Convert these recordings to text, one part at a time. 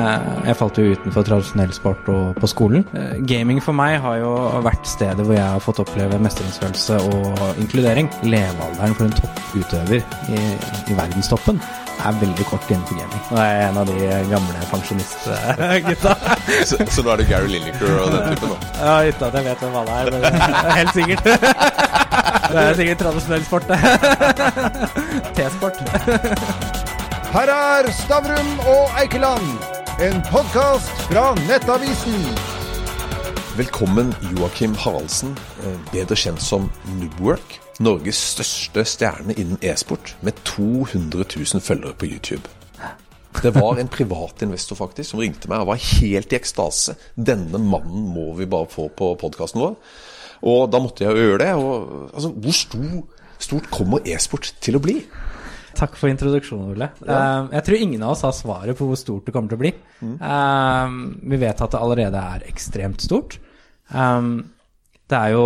Eh, Jeg falt jo utenfor tradisjonell sport og på skolen. Eh, Gaming for meg har jo vært stedet hvor jeg har fått oppleve mestringsfølelse og inkludering. Levealderen for en topputøver i, i verdenstoppen er veldig kort innenfor gaming. Er jeg en av de gamle pensjonistgutta. Så, så nå er det Gary Lineker og den typen, da. Ja, uten at jeg vet hvem alle er, men helt sikkert. Det er sikkert tradisjonell sport, det. T-sport. Her er Stavrum og Eikeland, en podkast fra Nettavisen. Velkommen Joakim Haraldsen, eh, bedre kjent som Noobwork. Norges største stjerne innen e-sport, med 200 000 følgere på YouTube. Det var en privat investor faktisk som ringte meg og var helt i ekstase. Denne mannen må vi bare få på podkasten vår. Og da måtte jeg jo gjøre det. Og, altså, hvor stor, stort kommer e-sport til å bli? Takk for introduksjonen, Ole. Eh, jeg tror ingen av oss har svaret på hvor stort det kommer til å bli. Eh, vi vet at det allerede er ekstremt stort. Um, det er jo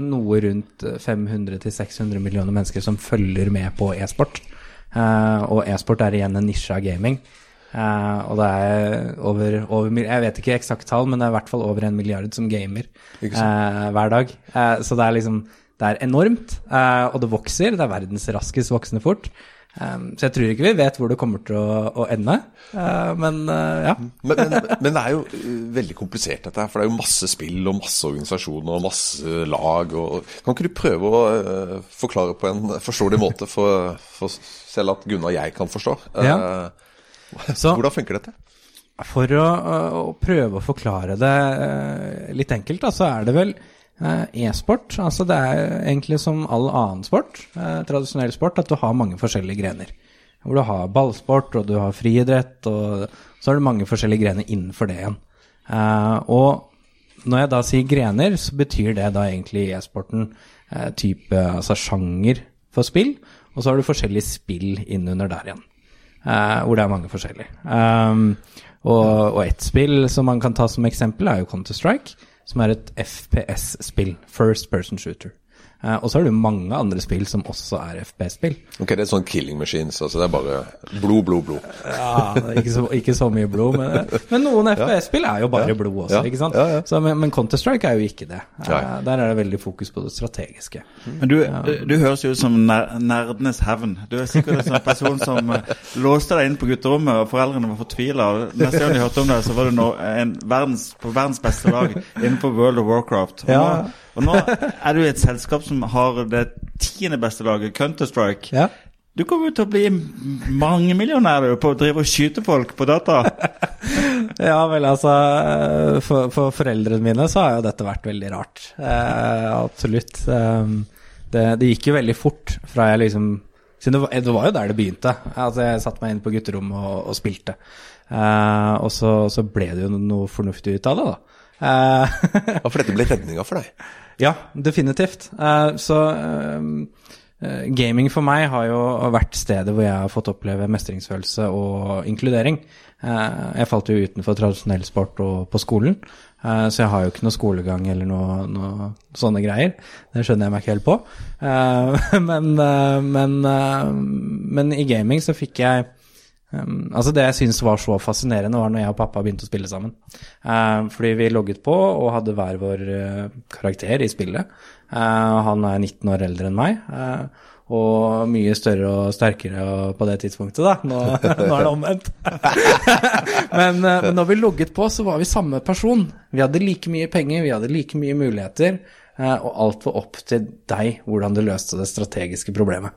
noe rundt 500-600 millioner mennesker som følger med på e-sport. Uh, og e-sport er igjen en nisje av gaming. Uh, og det er over, over Jeg vet ikke eksakt tall, men det er i hvert fall over en milliard som gamer eh, hver dag. Eh, så det er liksom Det er enormt, eh, og det vokser. Det er verdens raskest voksende fort. Um, så jeg tror ikke vi vet hvor det kommer til å, å ende. Uh, men uh, ja. Men, men, men det er jo uh, veldig komplisert, dette her. For det er jo masse spill og masse organisasjoner og masse lag. Og, kan ikke du prøve å uh, forklare på en forståelig måte, for, for selv at Gunnar og jeg kan forstå? Ja. Uh, Så- Hvordan funker dette? For å, å prøve å forklare det uh, litt enkelt, da, så er det vel uh, e-sport. Altså det er egentlig som all annen sport, uh, tradisjonell sport, at du har mange forskjellige grener. Hvor du har ballsport, og du har friidrett, og så har du mange forskjellige grener innenfor det igjen. Uh, og når jeg da sier grener, så betyr det da egentlig e-sporten eh, type altså sjanger for spill, og så har du forskjellige spill innunder der igjen. eh, hvor det er mange forskjellige. Og, og ett spill som man kan ta som eksempel, er jo Counter-Strike, som er et FPS-spill. First person shooter. Eh, og så har du mange andre spill som også er FPS-spill. Ok, Det er sånn killing machines. altså Det er bare blod, blod, blod. Ja, ikke så, ikke så mye blod, men, men noen FPS-spill er jo bare Ja. blod også, Ja. ikke sant? Ja, ja. Så, men men Counter-Strike er jo ikke det. Eh, Der er det veldig fokus på det strategiske. Men du, du høres jo ut som ner nerdenes hevn. Du er sikkert en sånn person som eh, låste deg inn på gutterommet, og foreldrene var fortvila. Neste gang de hørte om deg, så var du nå en verdens, på verdens beste lag innenfor World of Warcraft. Og, Ja. nå, og nå er du i et selskap som har det tiende beste laget, Counter-Strike. Ja. Du kommer jo til å bli mangemillionær på å drive og skyte folk på data. Ja, vel altså eh, for, for foreldrene mine så har jo dette vært veldig rart. Eh, absolutt. Um, det, det gikk jo veldig fort fra jeg liksom Siden det var, det var jo der det begynte. Altså Jeg satte meg inn på gutterommet og, og spilte. Eh, og så, så ble det jo noe fornuftig ut av det, da. Eh, Ja, For dette ble redninga for deg. Ja, definitivt. Eh, så ehm, eh, gaming for meg har jo vært stedet hvor jeg har fått oppleve mestringsfølelse og inkludering. Eh, jeg falt jo utenfor tradisjonell sport og på skolen, eh, så jeg har jo ikke noe skolegang eller noe, noe sånne greier. Det skjønner jeg meg ikke helt på. Eh, men, eh, men, eh, men i gaming så fikk jeg Um, altså Det jeg syns var så fascinerende, var når jeg og pappa begynte å spille sammen. Uh, fordi vi logget på og hadde hver vår uh, karakter i spillet. Uh, han er 19 år eldre enn meg. uh, og mye større og sterkere på det tidspunktet, da. Nå, nå er det omvendt. men, uh, men når vi logget på, så var vi samme person. Vi hadde like mye penger, vi hadde like mye muligheter. uh, og alt var opp til deg hvordan du løste det strategiske problemet.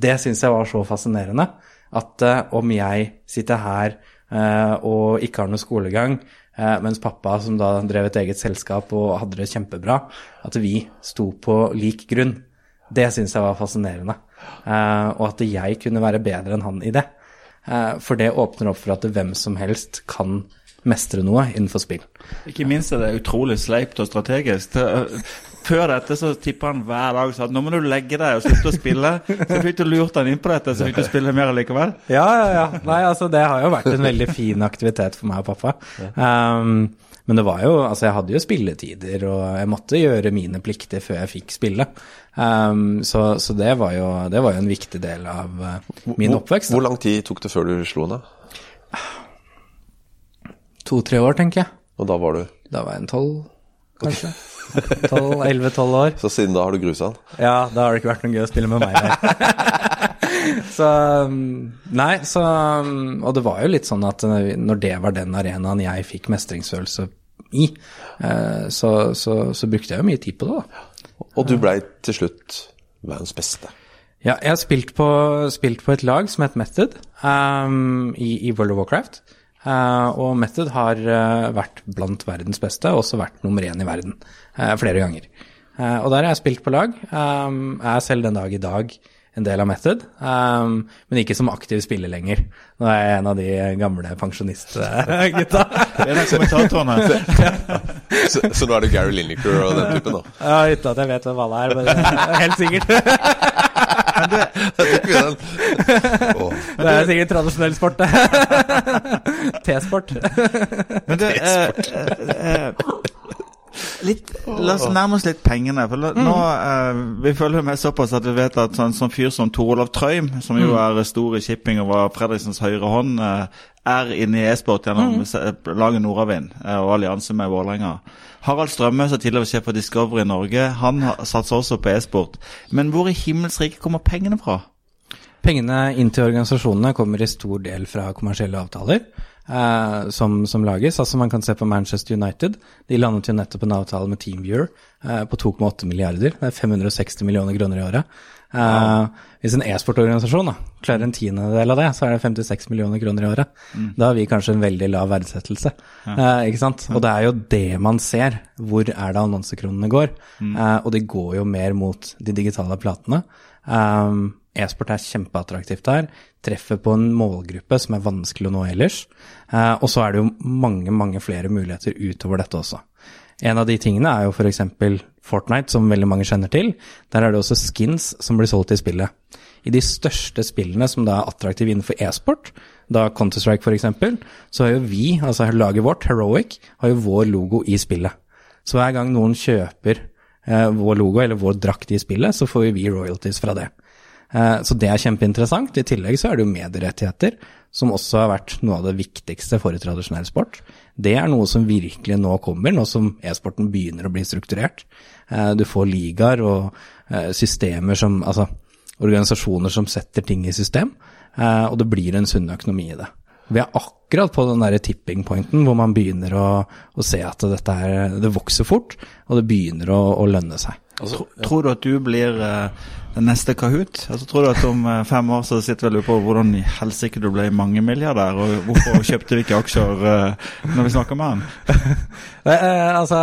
Det syns jeg var så fascinerende. At eh, om jeg sitter her eh, og ikke har noe skolegang, eh, mens pappa, som da drev et eget selskap og hadde det kjempebra, at vi sto på lik grunn, det syns jeg var fascinerende. Og at jeg kunne være bedre enn han i det. For det åpner opp for at hvem som helst kan mestre noe innenfor spill. Ikke minst er det utrolig sleipt og strategisk. Det, før dette så tippa han hver dag sa at nå må du legge deg og slutte å spille. Så fikk du lurt han inn på dette, så fikk du spille mer likevel. Ja, ja, ja. Nei, altså det har jo vært en veldig fin aktivitet for meg og pappa. Um, men det var jo, altså jeg hadde jo spilletider, og jeg måtte gjøre mine plikter før jeg fikk spille. Um, så så det, var jo, det var jo en viktig del av uh, min oppvekst. Hvor hvor lang tid tok det før du slo henne? To-tre år, tenker jeg. Og da var du Da var jeg en tolv, kanskje. Elleve-tolv år. Så siden da har du grusa den? Ja, da har det ikke vært noe gøy å spille med meg der. så um, Nei, så um, Og det var jo litt sånn at uh, når det var den arenaen jeg fikk mestringsfølelse i, eh, så, så, så brukte jeg jo mye tid på det, da. Og du blei til slutt verdens beste. Ja, jeg har spilt på, spilt på et lag som het Method um, i, i World of Warcraft. Uh, og Method har uh, vært blant verdens beste, og også vært nummer én i verden uh, flere ganger. Og der har jeg spilt på lag. Jeg er selv den dag i dag en del av Method, um, men ikke som aktiv spiller lenger. Nå er jeg en av de gamle pensjonistgutta. En. Så, så nå er det Gary Lineker og den typen, da. ja, uten at jeg vet hvem alle er, men helt sikkert. Den. Åh. Det er sikkert tradisjonell sport, det. T-sport. Men det eh, eh, litt, La oss nærme oss litt pengene. For nå, nå, eh, Vi følger med såpass at vi vet at sånn, sånn fyr som Tor Olav Trøim, som jo er stor i shipping og var Fredriksens høyre hånd, eh, er inne i e-sport gjennom mm. laget Nordavind eh, og allianse med Vålerenga. Harald Strømme, som tidligere sjef for Discovery Norge, han satser også på e-sport. Men hvor i himmels rike kommer pengene fra? Pengene inn til organisasjonene kommer i stor del fra kommersielle avtaler eh, som, som lages. Altså Man kan se på Manchester United. De landet jo nettopp en avtale med TeamViewer eh, på 2,8 milliarder. Det er 560 millioner kroner i året. Eh, Hvis en e-sportorganisasjon klarer en tiendedel av det, så er det 56 millioner kroner i året. Da har vi kanskje en veldig lav verdsettelse. Eh, ikke sant? Og det er jo det man ser. Hvor er det annonsekronene går? Eh, og de går jo mer mot de digitale platene. Um, E-sport er kjempeattraktivt her. Treffer på en målgruppe som er vanskelig å nå ellers. Og så er det jo mange, mange flere muligheter utover dette også. En av de tingene er jo f.eks. Fortnite, som veldig mange kjenner til. Der er det også skins som blir solgt i spillet. I de største spillene som da er attraktive innenfor e-sport, da Counter-Strike f.eks., så har jo vi, altså laget vårt, Heroic, har jo vår logo i spillet. Så hver gang noen kjøper eh, vår logo eller vår drakt i spillet, så får jo vi royalties fra det. Eh, Så det er kjempeinteressant. I tillegg så er det jo medierettigheter, som også har vært noe av det viktigste for tradisjonell sport. Det er noe som virkelig nå kommer, nå som e-sporten begynner å bli strukturert. Eh, Du får ligaer og eh, systemer som Altså organisasjoner som setter ting i system, eh, og det blir en sunn økonomi i det. Vi er akkurat på den der tipping pointen hvor man begynner å, å se at dette her, det vokser fort, og det begynner å, å lønne seg. Altså, Tror du at du blir eh, den neste Kahoot? Altså, tror du at om eh, fem år så sitter du på hvordan i helsike du ble mangemilliardær, og hvorfor kjøpte vi ikke aksjer eh, når vi snakker med han? Eh, altså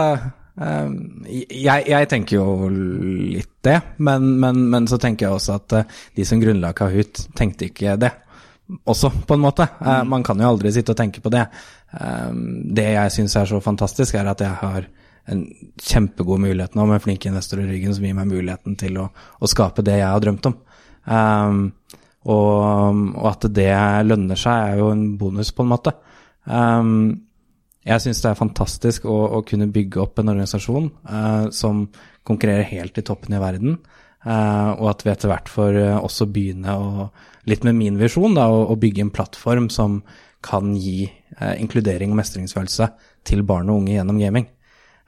jeg, jeg tenker jo litt det, men, men, men så tenker jeg også at de som grunnla Kahoot, tenkte ikke det. Også, på en måte. Eh, man kan jo aldri sitte og tenke på det. Det jeg syns er så fantastisk, er at jeg har en kjempegod mulighet nå med flinke investorer i ryggen som gir meg muligheten til å, å skape det jeg har drømt om. Um, og, og at det lønner seg, er jo en bonus, på en måte. Um, jeg syns det er fantastisk å, å kunne bygge opp en organisasjon uh, som konkurrerer helt i toppen i verden, uh, og at vi etter hvert får uh, også begynne å, litt med min visjon, da, å, å bygge en plattform som kan gi eh, inkludering og mestringsfølelse til barn og unge gjennom gaming.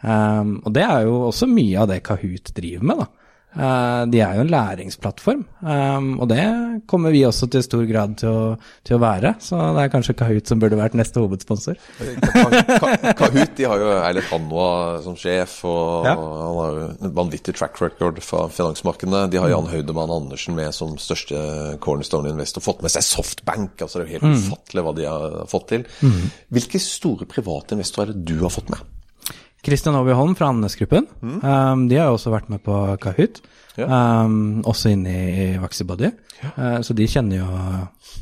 Eh, og det er jo også mye av det Kahoot driver med, da. Uh, de er jo en læringsplattform, um, og det kommer vi også til stor grad til å, til å være. Så det er kanskje Kahoot som burde vært neste hovedsponsor. Ka- Ka- Kahoot de har jo Eilert Hanwa som sjef, og Ja. han har jo en vanvittig track record fra finansmarkedene. De har Jan Høydemann Andersen med som største cornerstone investor, fått med seg Softbank. altså Det er jo helt ufattelig hva de har fått til. Hvilke store private investorer er det du har fått med? Kristian Aabye Holm fra Andenes-gruppen. Um, de har jo også vært med på Kahoot. Ja. Um, også inne i Vaxibody. Uh, så de kjenner jo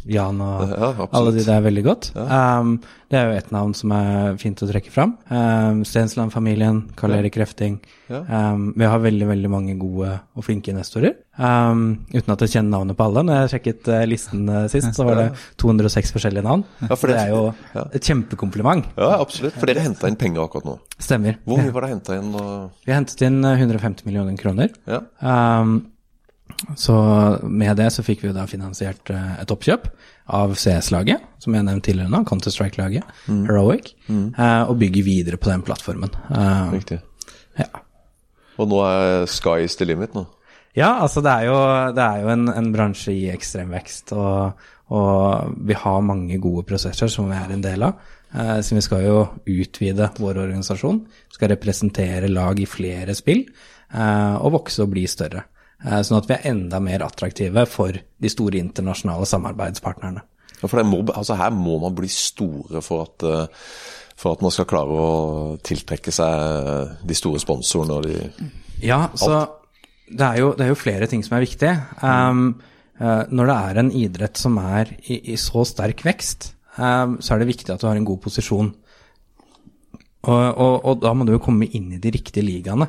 Jan og Ja, alle de der veldig godt. Um, det er jo et navn som er fint å trekke fram. Um, Stensland-familien, Karl Erik Refting. Ja. Um, vi har veldig veldig mange gode og flinke investorer. Uten at jeg kjenner navnet på alle. Når jeg sjekket uh, listen uh, sist, så var det 206 forskjellige navn. Ja, det det- er jo ja. et kjempekompliment. Ja, absolutt. For dere henta inn penger akkurat nå. Stemmer. Hvor mye var det henta inn? Og... Vi hentet inn eh, 150 millioner kroner. Ja. Um, så med det så fikk vi jo da finansiert eh, et oppkjøp av CS-laget, som jeg nevnte tidligere nå, Counter-Strike-laget, Heroic, eh, og bygger videre på den plattformen. Eh, Riktig. ja. Og nå er sky is the limit nå. Ja, altså det er jo, det er jo en, en bransje i ekstrem vekst, og, og vi har mange gode prosesser som vi er en del av. Eh, så vi skal jo utvide vår organisasjon, skal representere lag i flere spill, eh, og vokse og bli større. Eh, sånn at vi er enda mer attraktive for de store internasjonale samarbeidspartnerne. Ja, for det må, altså her må man bli store for at, eh, for at man skal klare å tiltrekke seg de store sponsorene og de Ja, så det er, jo, det er jo flere ting som er viktig. Um, når det er en idrett som er i, i så sterk vekst, um, så er det viktig at du har en god posisjon. Og, og, og da må du jo komme inn i de riktige ligaene.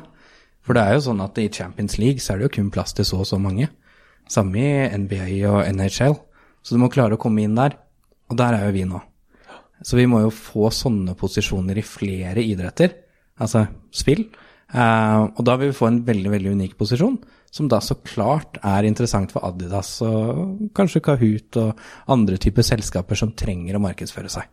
For det er jo sånn at i Champions League så er det jo kun plass til så og så mange. Samme i NBA og NHL. Så du må klare å komme inn der. Og der er jo vi nå. Så vi må jo få sånne posisjoner i flere idretter, altså spill. Uh, og da vil vi få en veldig, veldig unik posisjon, som da så klart er interessant for Adidas og kanskje Kahoot og andre typer selskaper som trenger å markedsføre seg.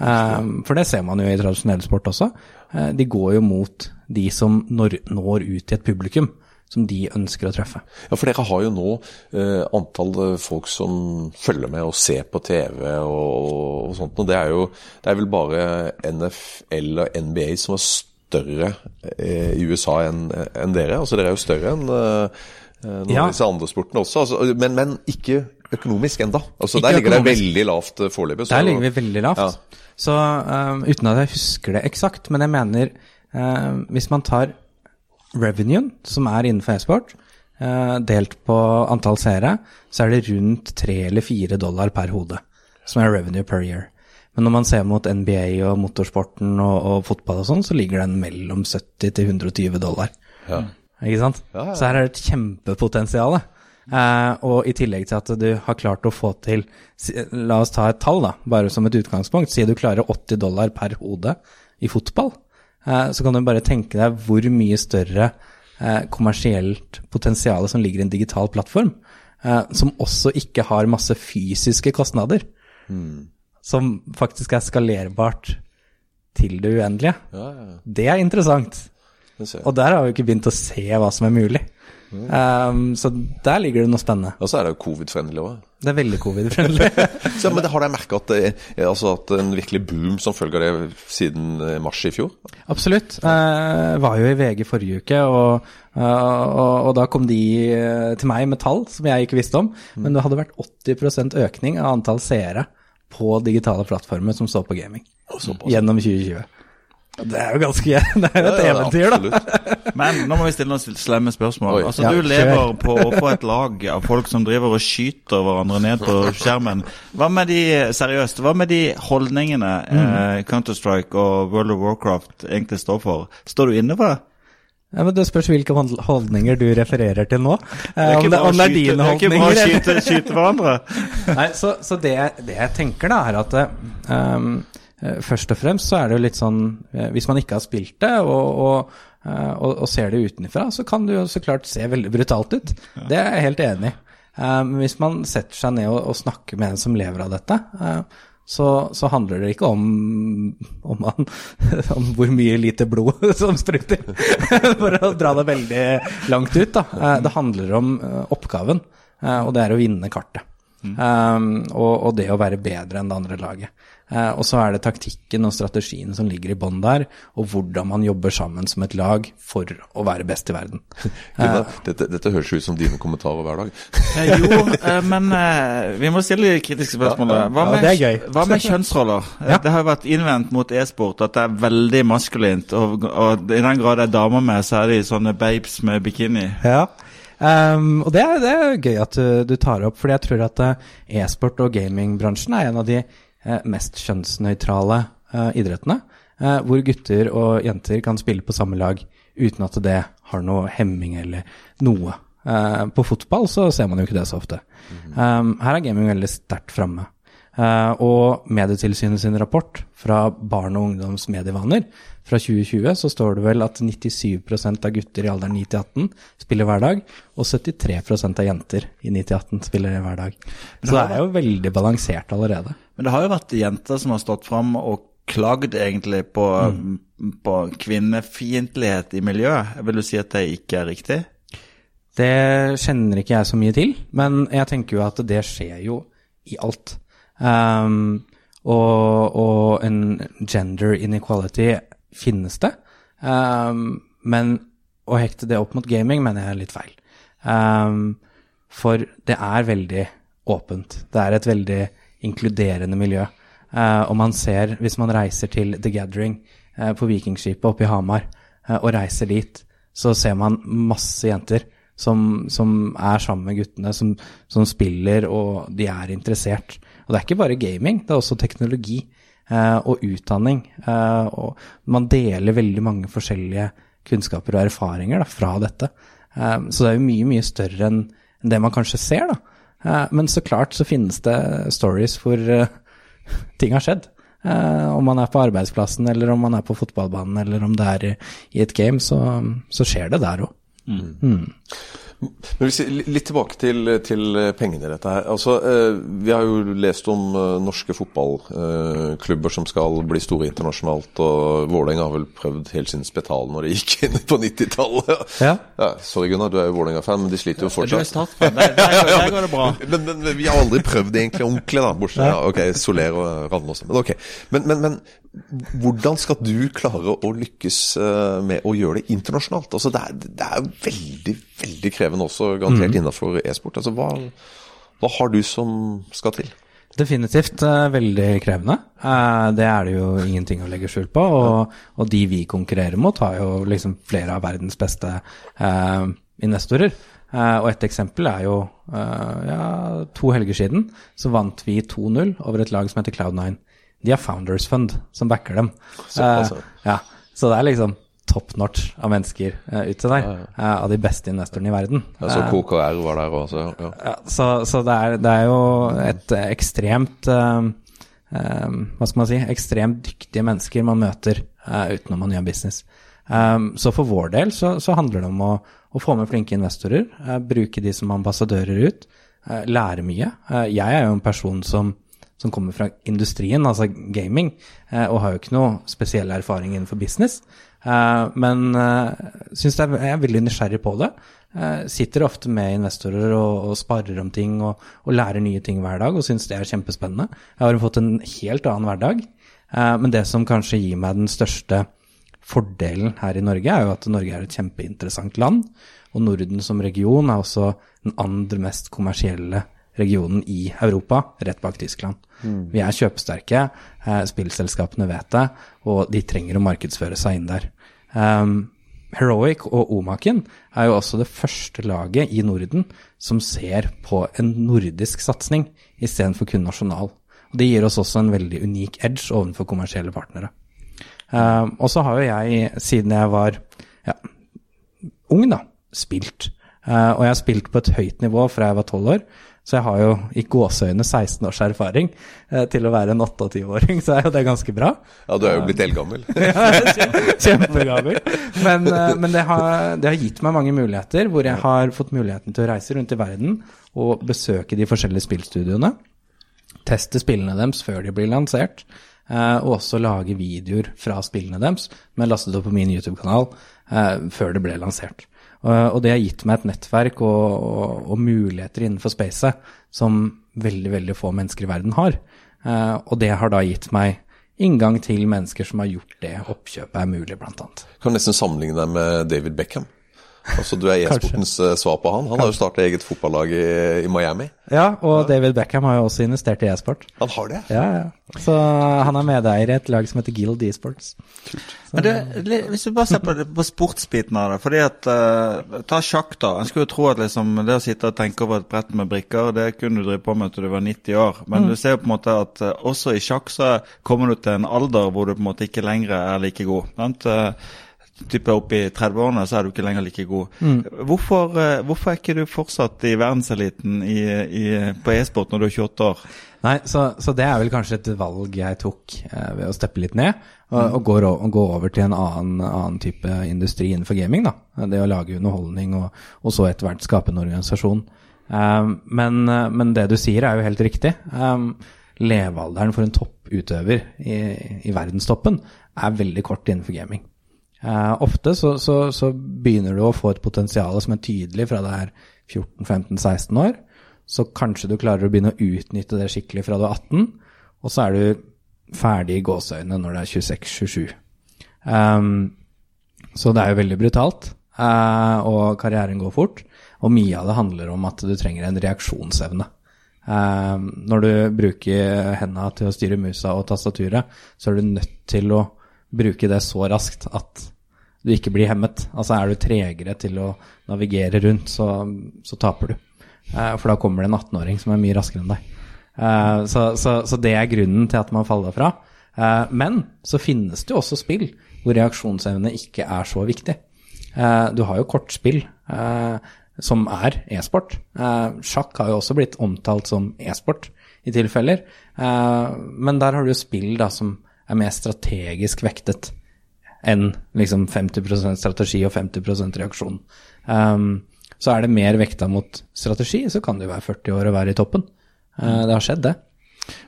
Eh, for det ser man jo i tradisjonell sport også. Eh, de går jo mot de som når, når ut til et publikum som de ønsker å treffe. Ja, for dere har jo nå eh, antall eh, folk som følger med og ser på TV og, og sånt, og det er jo det er vel bare NFL og NBA som er større eh, i USA enn en dere. Altså dere er jo større enn eh, noen Ja. av disse andre sportene også, altså, men, men ikke økonomisk enda. Altså, Ikke der ligger det veldig lavt eh, foreløpig. Der ligger vi veldig lavt. Ja. Så um, uten at jeg husker det eksakt, men jeg mener um, hvis man tar revenuen som er innenfor e-sport, uh, delt på antall seere, så er det rundt tre eller fire dollar per hode, som er revenue per year. Men når man ser mot NBA og motorsporten og, og fotball og sånn, så ligger den mellom 70 til 120 dollar. Ja. Ikke sant? Ja, ja. Så her er det et kjempepotensial. Eh, og i tillegg til at du har klart å få til La oss ta et tall, da, bare som et utgangspunkt. Si du klarer 80 dollar per hode i fotball. Eh, så kan du bare tenke deg hvor mye større eh, kommersielt potensial som ligger i en digital plattform. Eh, som også ikke har masse fysiske kostnader. Som faktisk er skalerbart til det uendelige. Ja, ja. Det er interessant. Og der har vi ikke begynt å se hva som er mulig. Um, så der ligger det noe spennende. Og så er det jo covid-friendly òg. Det er veldig covid-friendly. Så, men det- har dere merka at det er altså at en virkelig boom som følge av det siden eh, mars i fjor? Absolutt. Uh, var jo i VG forrige uke, og, og, og da kom de eh, til meg med tall som jeg ikke visste om. Men det hadde vært 80% økning av antall seere på digitale plattformer som så på gaming gjennom 2020. Det er jo ganske Det er jo et Ja, ja, eventyr, da. Men nå må vi stille noen slemme spørsmål. Oi. Altså, Ja, Du lever på å få et lag av folk som driver og skyter hverandre ned på skjermen. Hva med de seriøst, hva med de holdningene eh, Counter-Strike og World of Warcraft egentlig står for? Står du inne for det? Ja, men Det spørs hvilke holdninger du refererer til nå. Eh, Det er om, ikke det, bra å om det er skyte- holdninger. det er ikke bra å skyte, skyte hverandre. Nei, så, så det, det jeg tenker da, er at ehm, eh, først og fremst så er det jo litt sånn eh, Hvis man ikke har spilt det og, og, eh, og, og ser det utenfra, så kan det jo så klart se veldig brutalt ut. Det er jeg helt enig i. Eh, Men hvis man setter seg ned og, snakker med en som lever av dette, eh, så, så handler det ikke om, om, man, om hvor mye lite blod som spruter, for å dra det veldig langt ut. Da. Eh, Det handler om eh, oppgaven, eh, og det er å vinne kartet. Um, og, og det å være bedre enn det andre laget. Eh, og så er det taktikken og strategien som ligger i bånn der, og hvordan man jobber sammen som et lag for å være best i verden. Gunnar, dette, dette høres ut som dine kommentarer hver dag. Eh, jo, eh, men eh, vi må stille de kritiske spørsmålene. Hva med, det er hva med kjønnsroller? Ja. Det har jo vært innvendt mot e-sport at det er veldig maskulint. Og, og i den grad det er damer med, så er de sånne babes med bikini. Ja. Um, og det er, det er gøy at du, du tar opp, fordi jeg tror at e-sport og gamingbransjen er en av de mest kjønnsnøytrale eh, idrettene. eh, hvor gutter og jenter kan spille på samme lag uten at det har noe hemming eller noe. Eh, på fotball så ser man jo ikke det så ofte. Um, her er gaming veldig sterkt framme. Eh, og Medietilsynet sin rapport fra barn og ungdoms medievaner fra 2020, så står det vel at 97% av gutter i alderen 9 18 spiller hver dag, og 73% av jenter i 9 18 spiller hver dag. Så det er jo veldig balansert allerede. Men det har jo vært jenter som har stått fram og klagd egentlig på, på kvinnefiendtlighet i miljøet. Vil du si at det ikke er riktig? Det kjenner ikke jeg så mye til, men jeg tenker jo at det skjer jo i alt. Um, og, og, en gender inequality finnes det, um, men å hekte det opp mot gaming mener jeg er litt feil. Um, for det er veldig åpent. Det er et veldig inkluderende miljø. Uh, og man ser, hvis man reiser til The Gathering uh, på Vikingskipet oppe i Hamar, uh, og reiser dit, så ser man masse jenter som, som er sammen med guttene, som, som, spiller, og de er interessert. Og det er ikke bare gaming, det er også teknologi eh, og utdanning. Eh, og man deler veldig mange forskjellige kunnskaper og erfaringer da, fra dette. Eh, så det er jo mye, mye større enn det man kanskje ser, da. Eh, men så klart så finnes det stories hvor eh, ting har skjedd. Uh, om man er på arbeidsplassen, eller om man er på fotballbanen, eller om det er i, i et game, så, så skjer det der òg. Mm. Mm. Men hvis, litt tilbake til, til pengene i dette her. Altså, eh, vi har jo lest om eh, norske fotballklubber som skal bli store internasjonalt. og Vålerenga har vel prøvd helt siden Spetal når de gikk inn på 90-tallet. Ja. ja. sorry Gunnar, du er jo Vålerenga-fan, men de sliter jo fortsatt. Du er startfan, der, der, der, går det bra. men, men, vi har aldri prøvd det egentlig ordentlig, da. Bortsett fra ok, Soler og Randås. Men okay. Men, men, men hvordan skal du klare å lykkes eh, med å gjøre det internasjonalt? Altså, det, er, det er veldig, veldig krevende også, garantert mm. innenfor e-sport. Altså, hva, hva, har du som skal til? Definitivt uh, veldig krevende. Uh, det er det jo ingenting å legge skjul på. Og, og, de vi konkurrerer mot, har jo liksom flere av verdens beste uh, investorer. og et eksempel er jo ja, to helger siden så vant vi 2-0 over et lag som heter Cloud9 de har Founders Fund som backer dem. Så, altså. ja, så det er liksom top notch av mennesker uh, ute der. Uh, av de beste investorene i verden. Ja, så KKR var der også. Ja. så, så det, er, det, er, jo et ekstremt uh, Hva skal man si? Ekstremt dyktige mennesker man møter utenom man gjør business. Um, så for vår del så, så handler det om å, å, få med flinke investorer, bruke de som ambassadører ut, lære mye. jeg er jo en person som som kommer fra industrien, altså gaming, eh, og har jo ikke noe spesiell erfaring innenfor business. Eh, men uh, synes jeg er veldig nysgjerrig på det. sitter ofte med investorer og, og sparer om ting og, og, lærer nye ting hver dag og syns det er kjempespennende. Jeg har fått en helt annen hverdag, men det som kanskje gir meg den største fordelen her i Norge, er jo at Norge er et kjempeinteressant land. Og Norden som region er også den andre mest kommersielle regionen i Europa, rett bak Tyskland. Mm. Vi er kjøpesterke, eh, spillselskapene vet det, og de trenger å markedsføre seg inn der. Um, Heroic og Omaken er jo også det første laget i Norden som ser på en nordisk satsing istedenfor kun nasjonal. Og Det gir oss også en veldig unik edge overfor kommersielle partnere. Um, og så har jo jeg, siden jeg var ja, ung, da, spilt. Uh, og jeg har spilt på et høyt nivå fra jeg var tolv år. Så jeg har jo i gåseøyne 16 års erfaring eh, til å være en 28-åring, så er jo det ganske bra. Ja, du er jo blitt eldgammel. ja, kjempegammel. Men, eh, men det, har, det, har, gitt meg mange muligheter, hvor jeg har fått muligheten til å reise rundt i verden og besøke de forskjellige spillstudioene. Teste spillene deres før de blir lansert. Eh, og også lage videoer fra spillene deres, men laste det opp på min YouTube-kanal eh, før det ble lansert. Og det har gitt meg et nettverk og, og, og muligheter innenfor spacet som veldig, veldig få mennesker i verden har. Uh, og det har da gitt meg inngang til mennesker som har gjort det oppkjøpet er mulig, annet. Kan nesten sammenligne deg med David Beckham. Altså Du er e-sportens eh, svar på han. Han har jo starta eget fotballag i, i, Miami. Ja, og ja. David Beckham har jo også investert i e-sport. Han har det? Ja, ja. Så han er medeier i et lag som heter Guild e-sports. Men det, Hvis du bare ser på, på sportsbiten av det fordi at uh, Ta sjakk, da. En skulle jo tro at liksom, det å sitte og tenke over et brett med brikker, det kunne du drive på med til du var 90 år. Men mm. du ser jo på en måte at uh, også i sjakk så kommer du til en alder hvor du på en måte ikke lenger er like god. Sant? Uh, type opp i 30-årene, så er du ikke lenger like god. Mm. Hvorfor, eh, hvorfor er ikke du fortsatt i verdenseliten i, i, på e-sport når du er 28 år? Nei, så, så det er vel kanskje et valg jeg tok eh, ved å steppe litt ned, og, og, gå, og gå over til en annen, annen type industri innenfor gaming. da. Det å lage underholdning, og, og så etter hvert skape en organisasjon. Um, men, men det du sier er jo helt riktig. Um, levealderen for en topputøver i, i verdenstoppen er veldig kort innenfor gaming. Eh, ofte så, så, så begynner du å få et potensial som er tydelig fra du er 14-15-16 år. Så kanskje du klarer å begynne å utnytte det skikkelig fra du er 18, og så er du ferdig i gåseøynene når du er 26-27. Um, så det er jo veldig brutalt, uh, og karrieren går fort. Og mye av det handler om at du trenger en reaksjonsevne. Uh, når du bruker hendene til å styre musa og tastaturet, så er du nødt til å bruke det så raskt at du ikke blir hemmet. Altså er du tregere til å navigere rundt, så, så taper du. Eh, for da kommer det en 18-åring som er mye raskere enn deg. Eh, så, så, så det er grunnen til at man faller fra. Eh, men så finnes det jo også spill hvor reaksjonsevne ikke er så viktig. Eh, du har jo kortspill eh, som er e-sport. Eh, sjakk har jo også blitt omtalt som e-sport i tilfeller. Men der har du jo spill da som er mer strategisk vektet enn liksom 50% strategi og 50 reaksjon. Um, så er det mer vekta mot strategi, så kan det jo være 40 år og være i toppen. Uh, det har skjedd, det.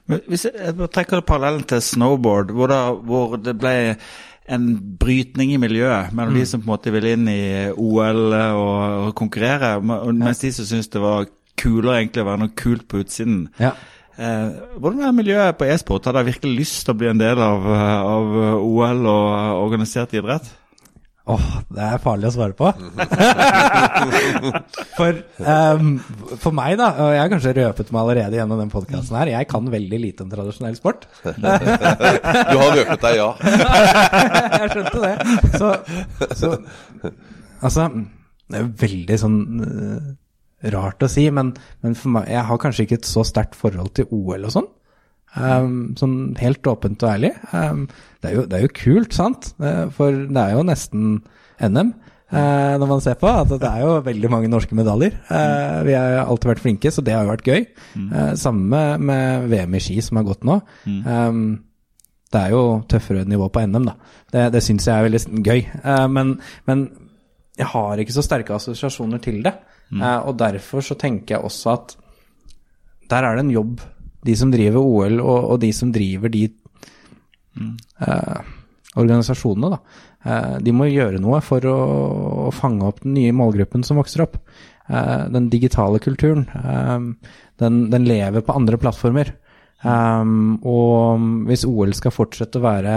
Men hvis jeg trekker parallellen til snowboard, hvor, da, hvor det ble en brytning i miljøet mellom de som på en måte ville inn i OL og, og konkurrere, mens mens de som syntes det var kulere egentlig å være noe kult på utsiden. Ja. Eh, hvordan er miljøet på e-sport? Har dere virkelig lyst til å bli en del av, eh, av OL og organisert idrett? Åh, det er farlig å svare på. for, um, for meg, da, og jeg har kanskje røpet meg allerede gjennom den podkasten her, jeg kan veldig lite om tradisjonell sport. Du har røpet deg, ja. jeg skjønte det. Så, så Altså, det er veldig sånn eh, rart å si, men, men for meg, jeg har kanskje ikke et så sterkt forhold til OL og sånn. Um, sånn helt åpent og ærlig. Um, det, er jo, det er jo kult, sant? For det er jo nesten NM. uh, når man ser på at det er jo veldig mange norske medaljer. Uh, vi har alltid vært flinke, så det har jo vært gøy. Uh, samme med, VM i ski som har gått nå. Um, det er jo tøffere nivå på NM, da. Det, det syns jeg er veldig gøy. Eh, men, men jeg har ikke så sterke assosiasjoner til det. Eh, og derfor så tenker jeg også at der er det en jobb, de som driver OL, og, og de som driver de eh, organisasjonene, da. Eh, de må gjøre noe for å, fange opp den nye målgruppen som vokser opp. Eh, den digitale kulturen, den, den lever på andre plattformer. Og hvis OL skal fortsette å være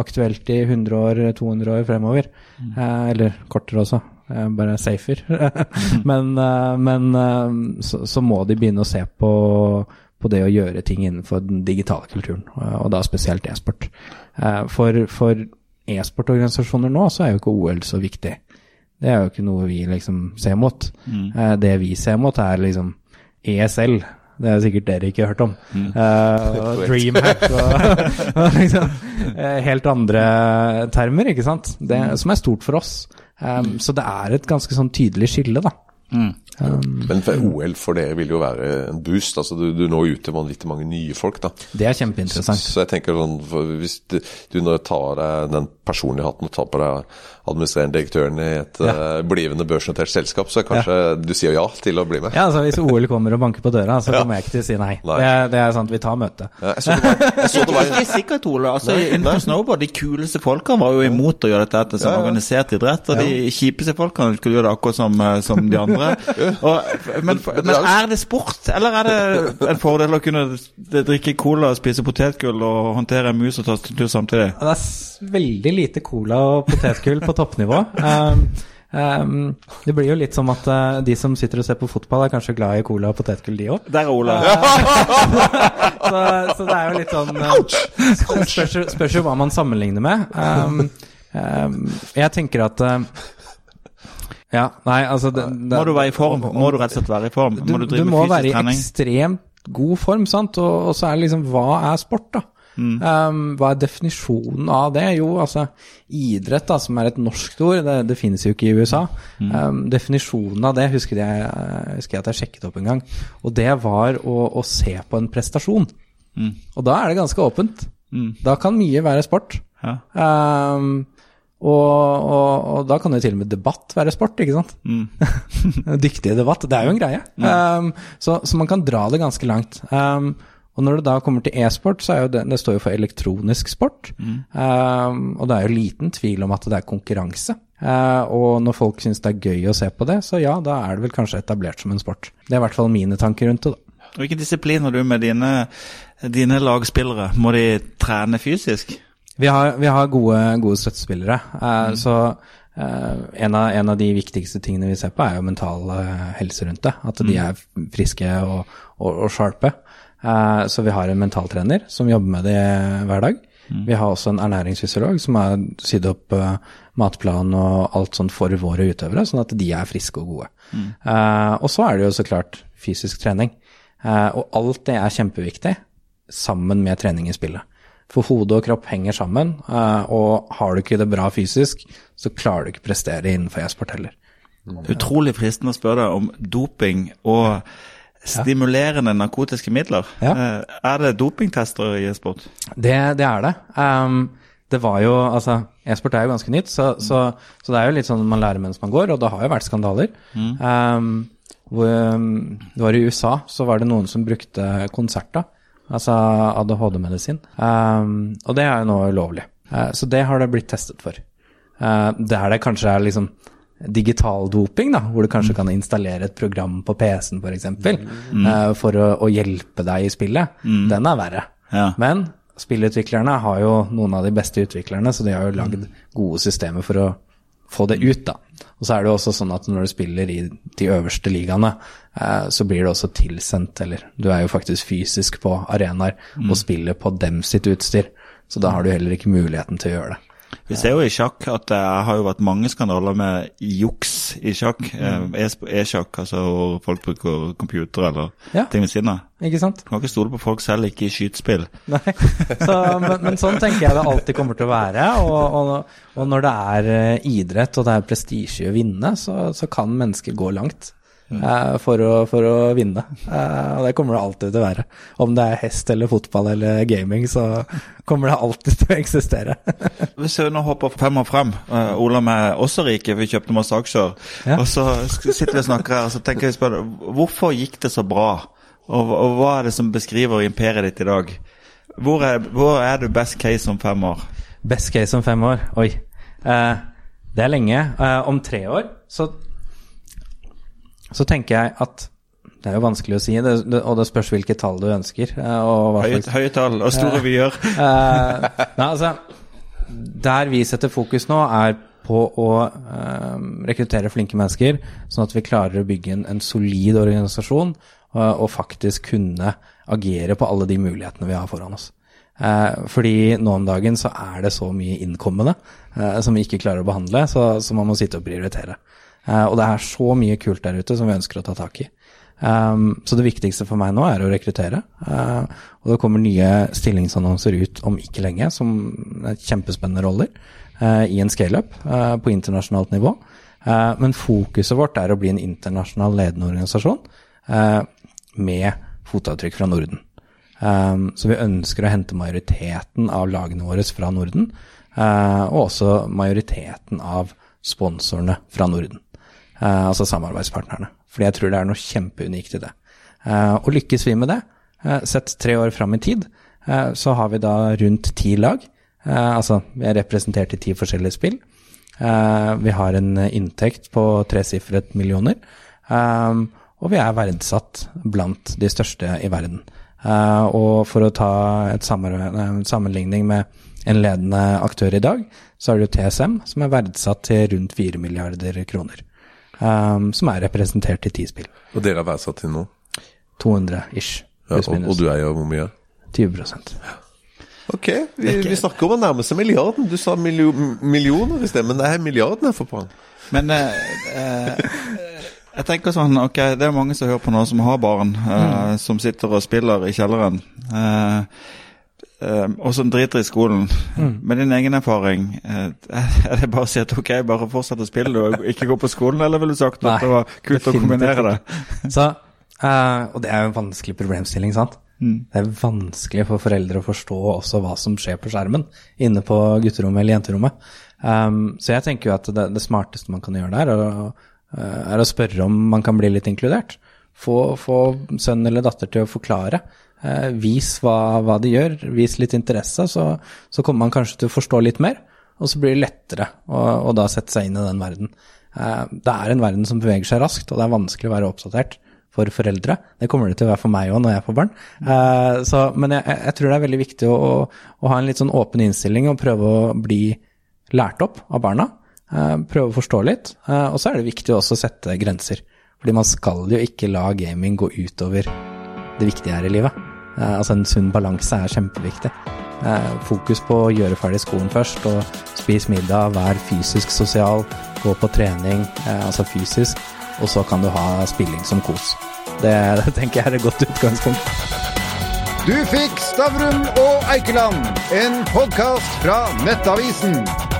aktuelt i 100 år, 200 år fremover, eh, eller kortere også, bare safer, men, eh, men eh, så, så må de begynne å se på, på det å gjøre ting innenfor den digitale kulturen, eh, og da spesielt e-sport. For for e-sportorganisasjoner nå så er jo ikke OL så viktig. Det er jo ikke noe vi liksom ser mot. Mm. det vi ser mot er liksom ESL. Det er sikkert dere ikke har hørt om. Eh, og Dreamhack og, og liksom, eh, helt andre termer, ikke sant. Det, som er stort for oss. Um, så det er et ganske sånn tydelig skille, da. Men for OL for dere vil jo være en boost. altså Du, du når ut til vanvittig mange nye folk. da. Det er kjempeinteressant. Så jeg tenker sånn, for Hvis du, du når tar deg den personlige hatten og tar på deg administrerende direktøren i et eh, blivende børsnotert selskap, så kanskje du sier ja til å bli med. Ja, altså Hvis OL kommer og banker på døra, så kommer jeg ikke til å si nei. Nei. Det, er- det er sant, vi tar møtet. Ja, jeg så det var, jeg så det var Ikke sikkert, Ole. Altså, Innenfor snowboard, de kuleste folkene var jo imot å gjøre dette som Ja, ja. organisert idrett. Og de kjipeste folkene skulle gjøre det akkurat som, eh, som de andre. Og, men, men er det sport, eller er det en fordel å kunne drikke cola, spise potetgull og håndtere en mus og tastatur samtidig? Det er veldig lite cola og potetgull på toppnivå. Um, um, det blir jo litt som at uh, de som sitter og ser på fotball, er kanskje glad i cola og potetgull, de òg. Der er Ole. Så, så det er jo litt sånn uh, spørs jo hva man sammenligner med. Um, um, jeg tenker at uh, Ja, nei, altså det, det, Må du være i form? Må du rett og slett være i form? du, Må du du må med være i ekstremt god form, sant? Og, og så er det liksom Hva er sport, da? Um, hva er definisjonen av det? Jo, altså idrett, da, som er et norsk ord, det, det finnes jo ikke i USA. Um, definisjonen av det husker jeg, husker jeg at jeg sjekket opp en gang, og det var å, å se på en prestasjon. Og da er det ganske åpent. Da kan mye være sport. Ja. Um, og, og, og da kan jo til og med debatt være sport, ikke sant? Dyktig debatt, det er jo en greie. Um, så, så man kan dra det ganske langt. Um, og når det da kommer til e-sport, så er jo det, det står jo for elektronisk sport. Um, og det er jo liten tvil om at det er konkurranse. Uh, og når folk syns det er gøy å se på det, så ja, da er det vel kanskje etablert som en sport. Det er i hvert fall mine tanker rundt det, da. Hvilken disiplin har du med dine, dine lagspillere? Må de trene fysisk? Vi har, vi har gode, gode støttespillere. Eh, Så eh, en, av, en av de viktigste tingene vi ser på, er jo mental eh, helse rundt det. At de er friske og, og, og sharpe. Så vi har en mentaltrener som jobber med det hver dag. Vi har også en ernæringsfysiolog som har sydd opp uh, matplan og alt sånt for våre utøvere, sånn at de er friske og gode. Eh, og så er det jo så klart fysisk trening. Uh, og alt det er kjempeviktig sammen med trening i spillet. For hode og kropp henger sammen, eh, og har du ikke det bra fysisk, så klarer du ikke prestere innenfor e-sport heller. Utrolig fristende å spørre deg om doping og stimulerende narkotiske midler. Ja. Eh, Er det dopingtester i e-sport? Det, det er det. Um, det var jo, altså, E-sport er jo ganske nytt, så, så, så det er jo litt sånn man lærer mens man går, og det har jo vært skandaler. Ehm, hvor, um, det var i USA, så var det noen som brukte konserter, altså ADHD-medisin, Um, og det er jo nå ulovlig. Uh, så det har det blitt testet for. Uh, der det kanskje er liksom digital doping, da, hvor du kanskje kan installere et program på PC-en f.eks. Mm. for å, å hjelpe deg i spillet, den er verre. Ja. Men spillutviklerne har jo noen av de beste utviklerne, så de har jo lagd gode systemer for å få det ut, da. Og så er det jo også sånn at når du spiller i de øverste ligaene, eh, så blir det også tilsendt, eller du er jo faktisk fysisk på arenaer og spiller på dem sitt utstyr, så da har du heller ikke muligheten til å gjøre det. Vi ser jo i sjakk at det har jo vært mange skandaler med juks i sjakk. Mm. eh, E-sjakk, altså hvor folk bruker computer eller Ja. ting ved siden av. Ikke sant? Du kan ikke stole på folk selv, ikke i skytespill. Nei. Så, men, men sånn tenker jeg det alltid kommer til å være. Og, og, og når det er eh, idrett og det er prestisje å vinne, så, så kan mennesker gå langt for, å, for å vinne. Eh, og det kommer det alltid til å være. Om det er hest eller fotball eller gaming, så kommer det alltid til å eksistere. Hvis vi nå hopper fem år frem, uh, Ola med også rike, vi kjøpte masse aksjer, Ja. og så sitter vi og snakker her, og så tenker jeg spør, hvorfor gikk det så bra? Og, og hva er det som beskriver imperiet ditt i dag? Hvor er, hvor er du best case om fem år? Best case om fem år? Oi. Uh, det er lenge. Uh, om tre år så, så tenker jeg at Det er jo vanskelig å si, det, det, og det spørs hvilke tall du ønsker. eh, Høye, slags høye tall og store vyer. Eh, nei, altså, der vi setter fokus nå, er på å eh, rekruttere flinke mennesker, sånn at vi klarer å bygge en, en solid organisasjon eh, og faktisk kunne agere på alle de mulighetene vi har foran oss. Eh, fordi nå om dagen så er det så mye innkommende eh, som vi ikke klarer å behandle, så, så man må sitte og prioritere. Eh, og det er så mye kult der ute som vi ønsker å ta tak i. Um, så det viktigste for meg nå er å rekruttere. Uh, og det kommer nye stillingsannonser ut om ikke lenge, som er kjempespennende roller uh, i en scaleup uh, på internasjonalt nivå. Men fokuset vårt er å bli en internasjonal ledende organisasjon med fotavtrykk fra Norden. Um, så vi ønsker å hente majoriteten av lagene våre fra Norden, og også majoriteten av sponsorene fra Norden. Eh, altså samarbeidspartnerne. Fordi jeg tror det er noe kjempeunikt i det. Eh, og lykkes vi med det, eh, sett tre år fram i tid, så har vi da rundt ti lag. Altså vi er representert i ti forskjellige spill. Vi har en inntekt på tresifret millioner. Og vi er verdsatt blant de største i verden. Uh, og for å ta eh, sammenligning med en ledende aktør i dag, så er det jo TSM, som er verdsatt til rundt 4 milliarder kroner. Um, som er representert i ti spill. Og dere er verdsatt til nå? 200 ish. Ja, og, og du eier hvor mye? 20 Ok, vi, vi snakker om å nærme seg milliarden. Du sa miljo, millioner i sted, men det er milliarden jeg får faen. Men eh, eh, jeg tenker sånn, ok, det er mange som hører på nå som har barn, eh, som sitter og spiller i kjelleren. Eh, og som driter i skolen. Med din egen erfaring, eh, er det bare å si at ok, bare fortsett å spille og ikke gå på skolen, eller ville du sagt Nei, at det var kult å kombinere det? Så, uh, og det er jo en vanskelig problemstilling, sant? Det er vanskelig for foreldre å forstå også hva som skjer på skjermen inne på gutterommet eller jenterommet. Um, så jeg tenker jo at det, det smarteste man kan gjøre der, er å, eh, er å spørre om man kan bli litt inkludert. Få, få sønn eller datter til å forklare. Eh, vis hva, hva de gjør, vis litt interesse, så, så kommer man kanskje til å forstå litt mer. Og så blir det lettere å, å da sette seg inn i den verden. Eh, det er en verden som beveger seg raskt, og det er vanskelig å være oppdatert for foreldre. Det kommer det til å være for meg òg når jeg får barn. Eh, så, men jeg, jeg tror det er veldig viktig å, å ha en litt sånn åpen innstilling og prøve å bli lært opp av barna. Prøve å forstå litt. Og så er det viktig også å sette grenser. Fordi man skal jo ikke la gaming gå utover det viktige her i livet. Eh, altså en sunn balanse er kjempeviktig. Eh, fokus på å gjøre ferdig skolen først, og spis middag, vær fysisk sosial, gå på trening, eh, altså fysisk, og så kan du ha spilling som kos. Det, det tenker jeg er et godt utgangspunkt. Du fikk Stavrum og Eikeland, en podkast fra Nettavisen.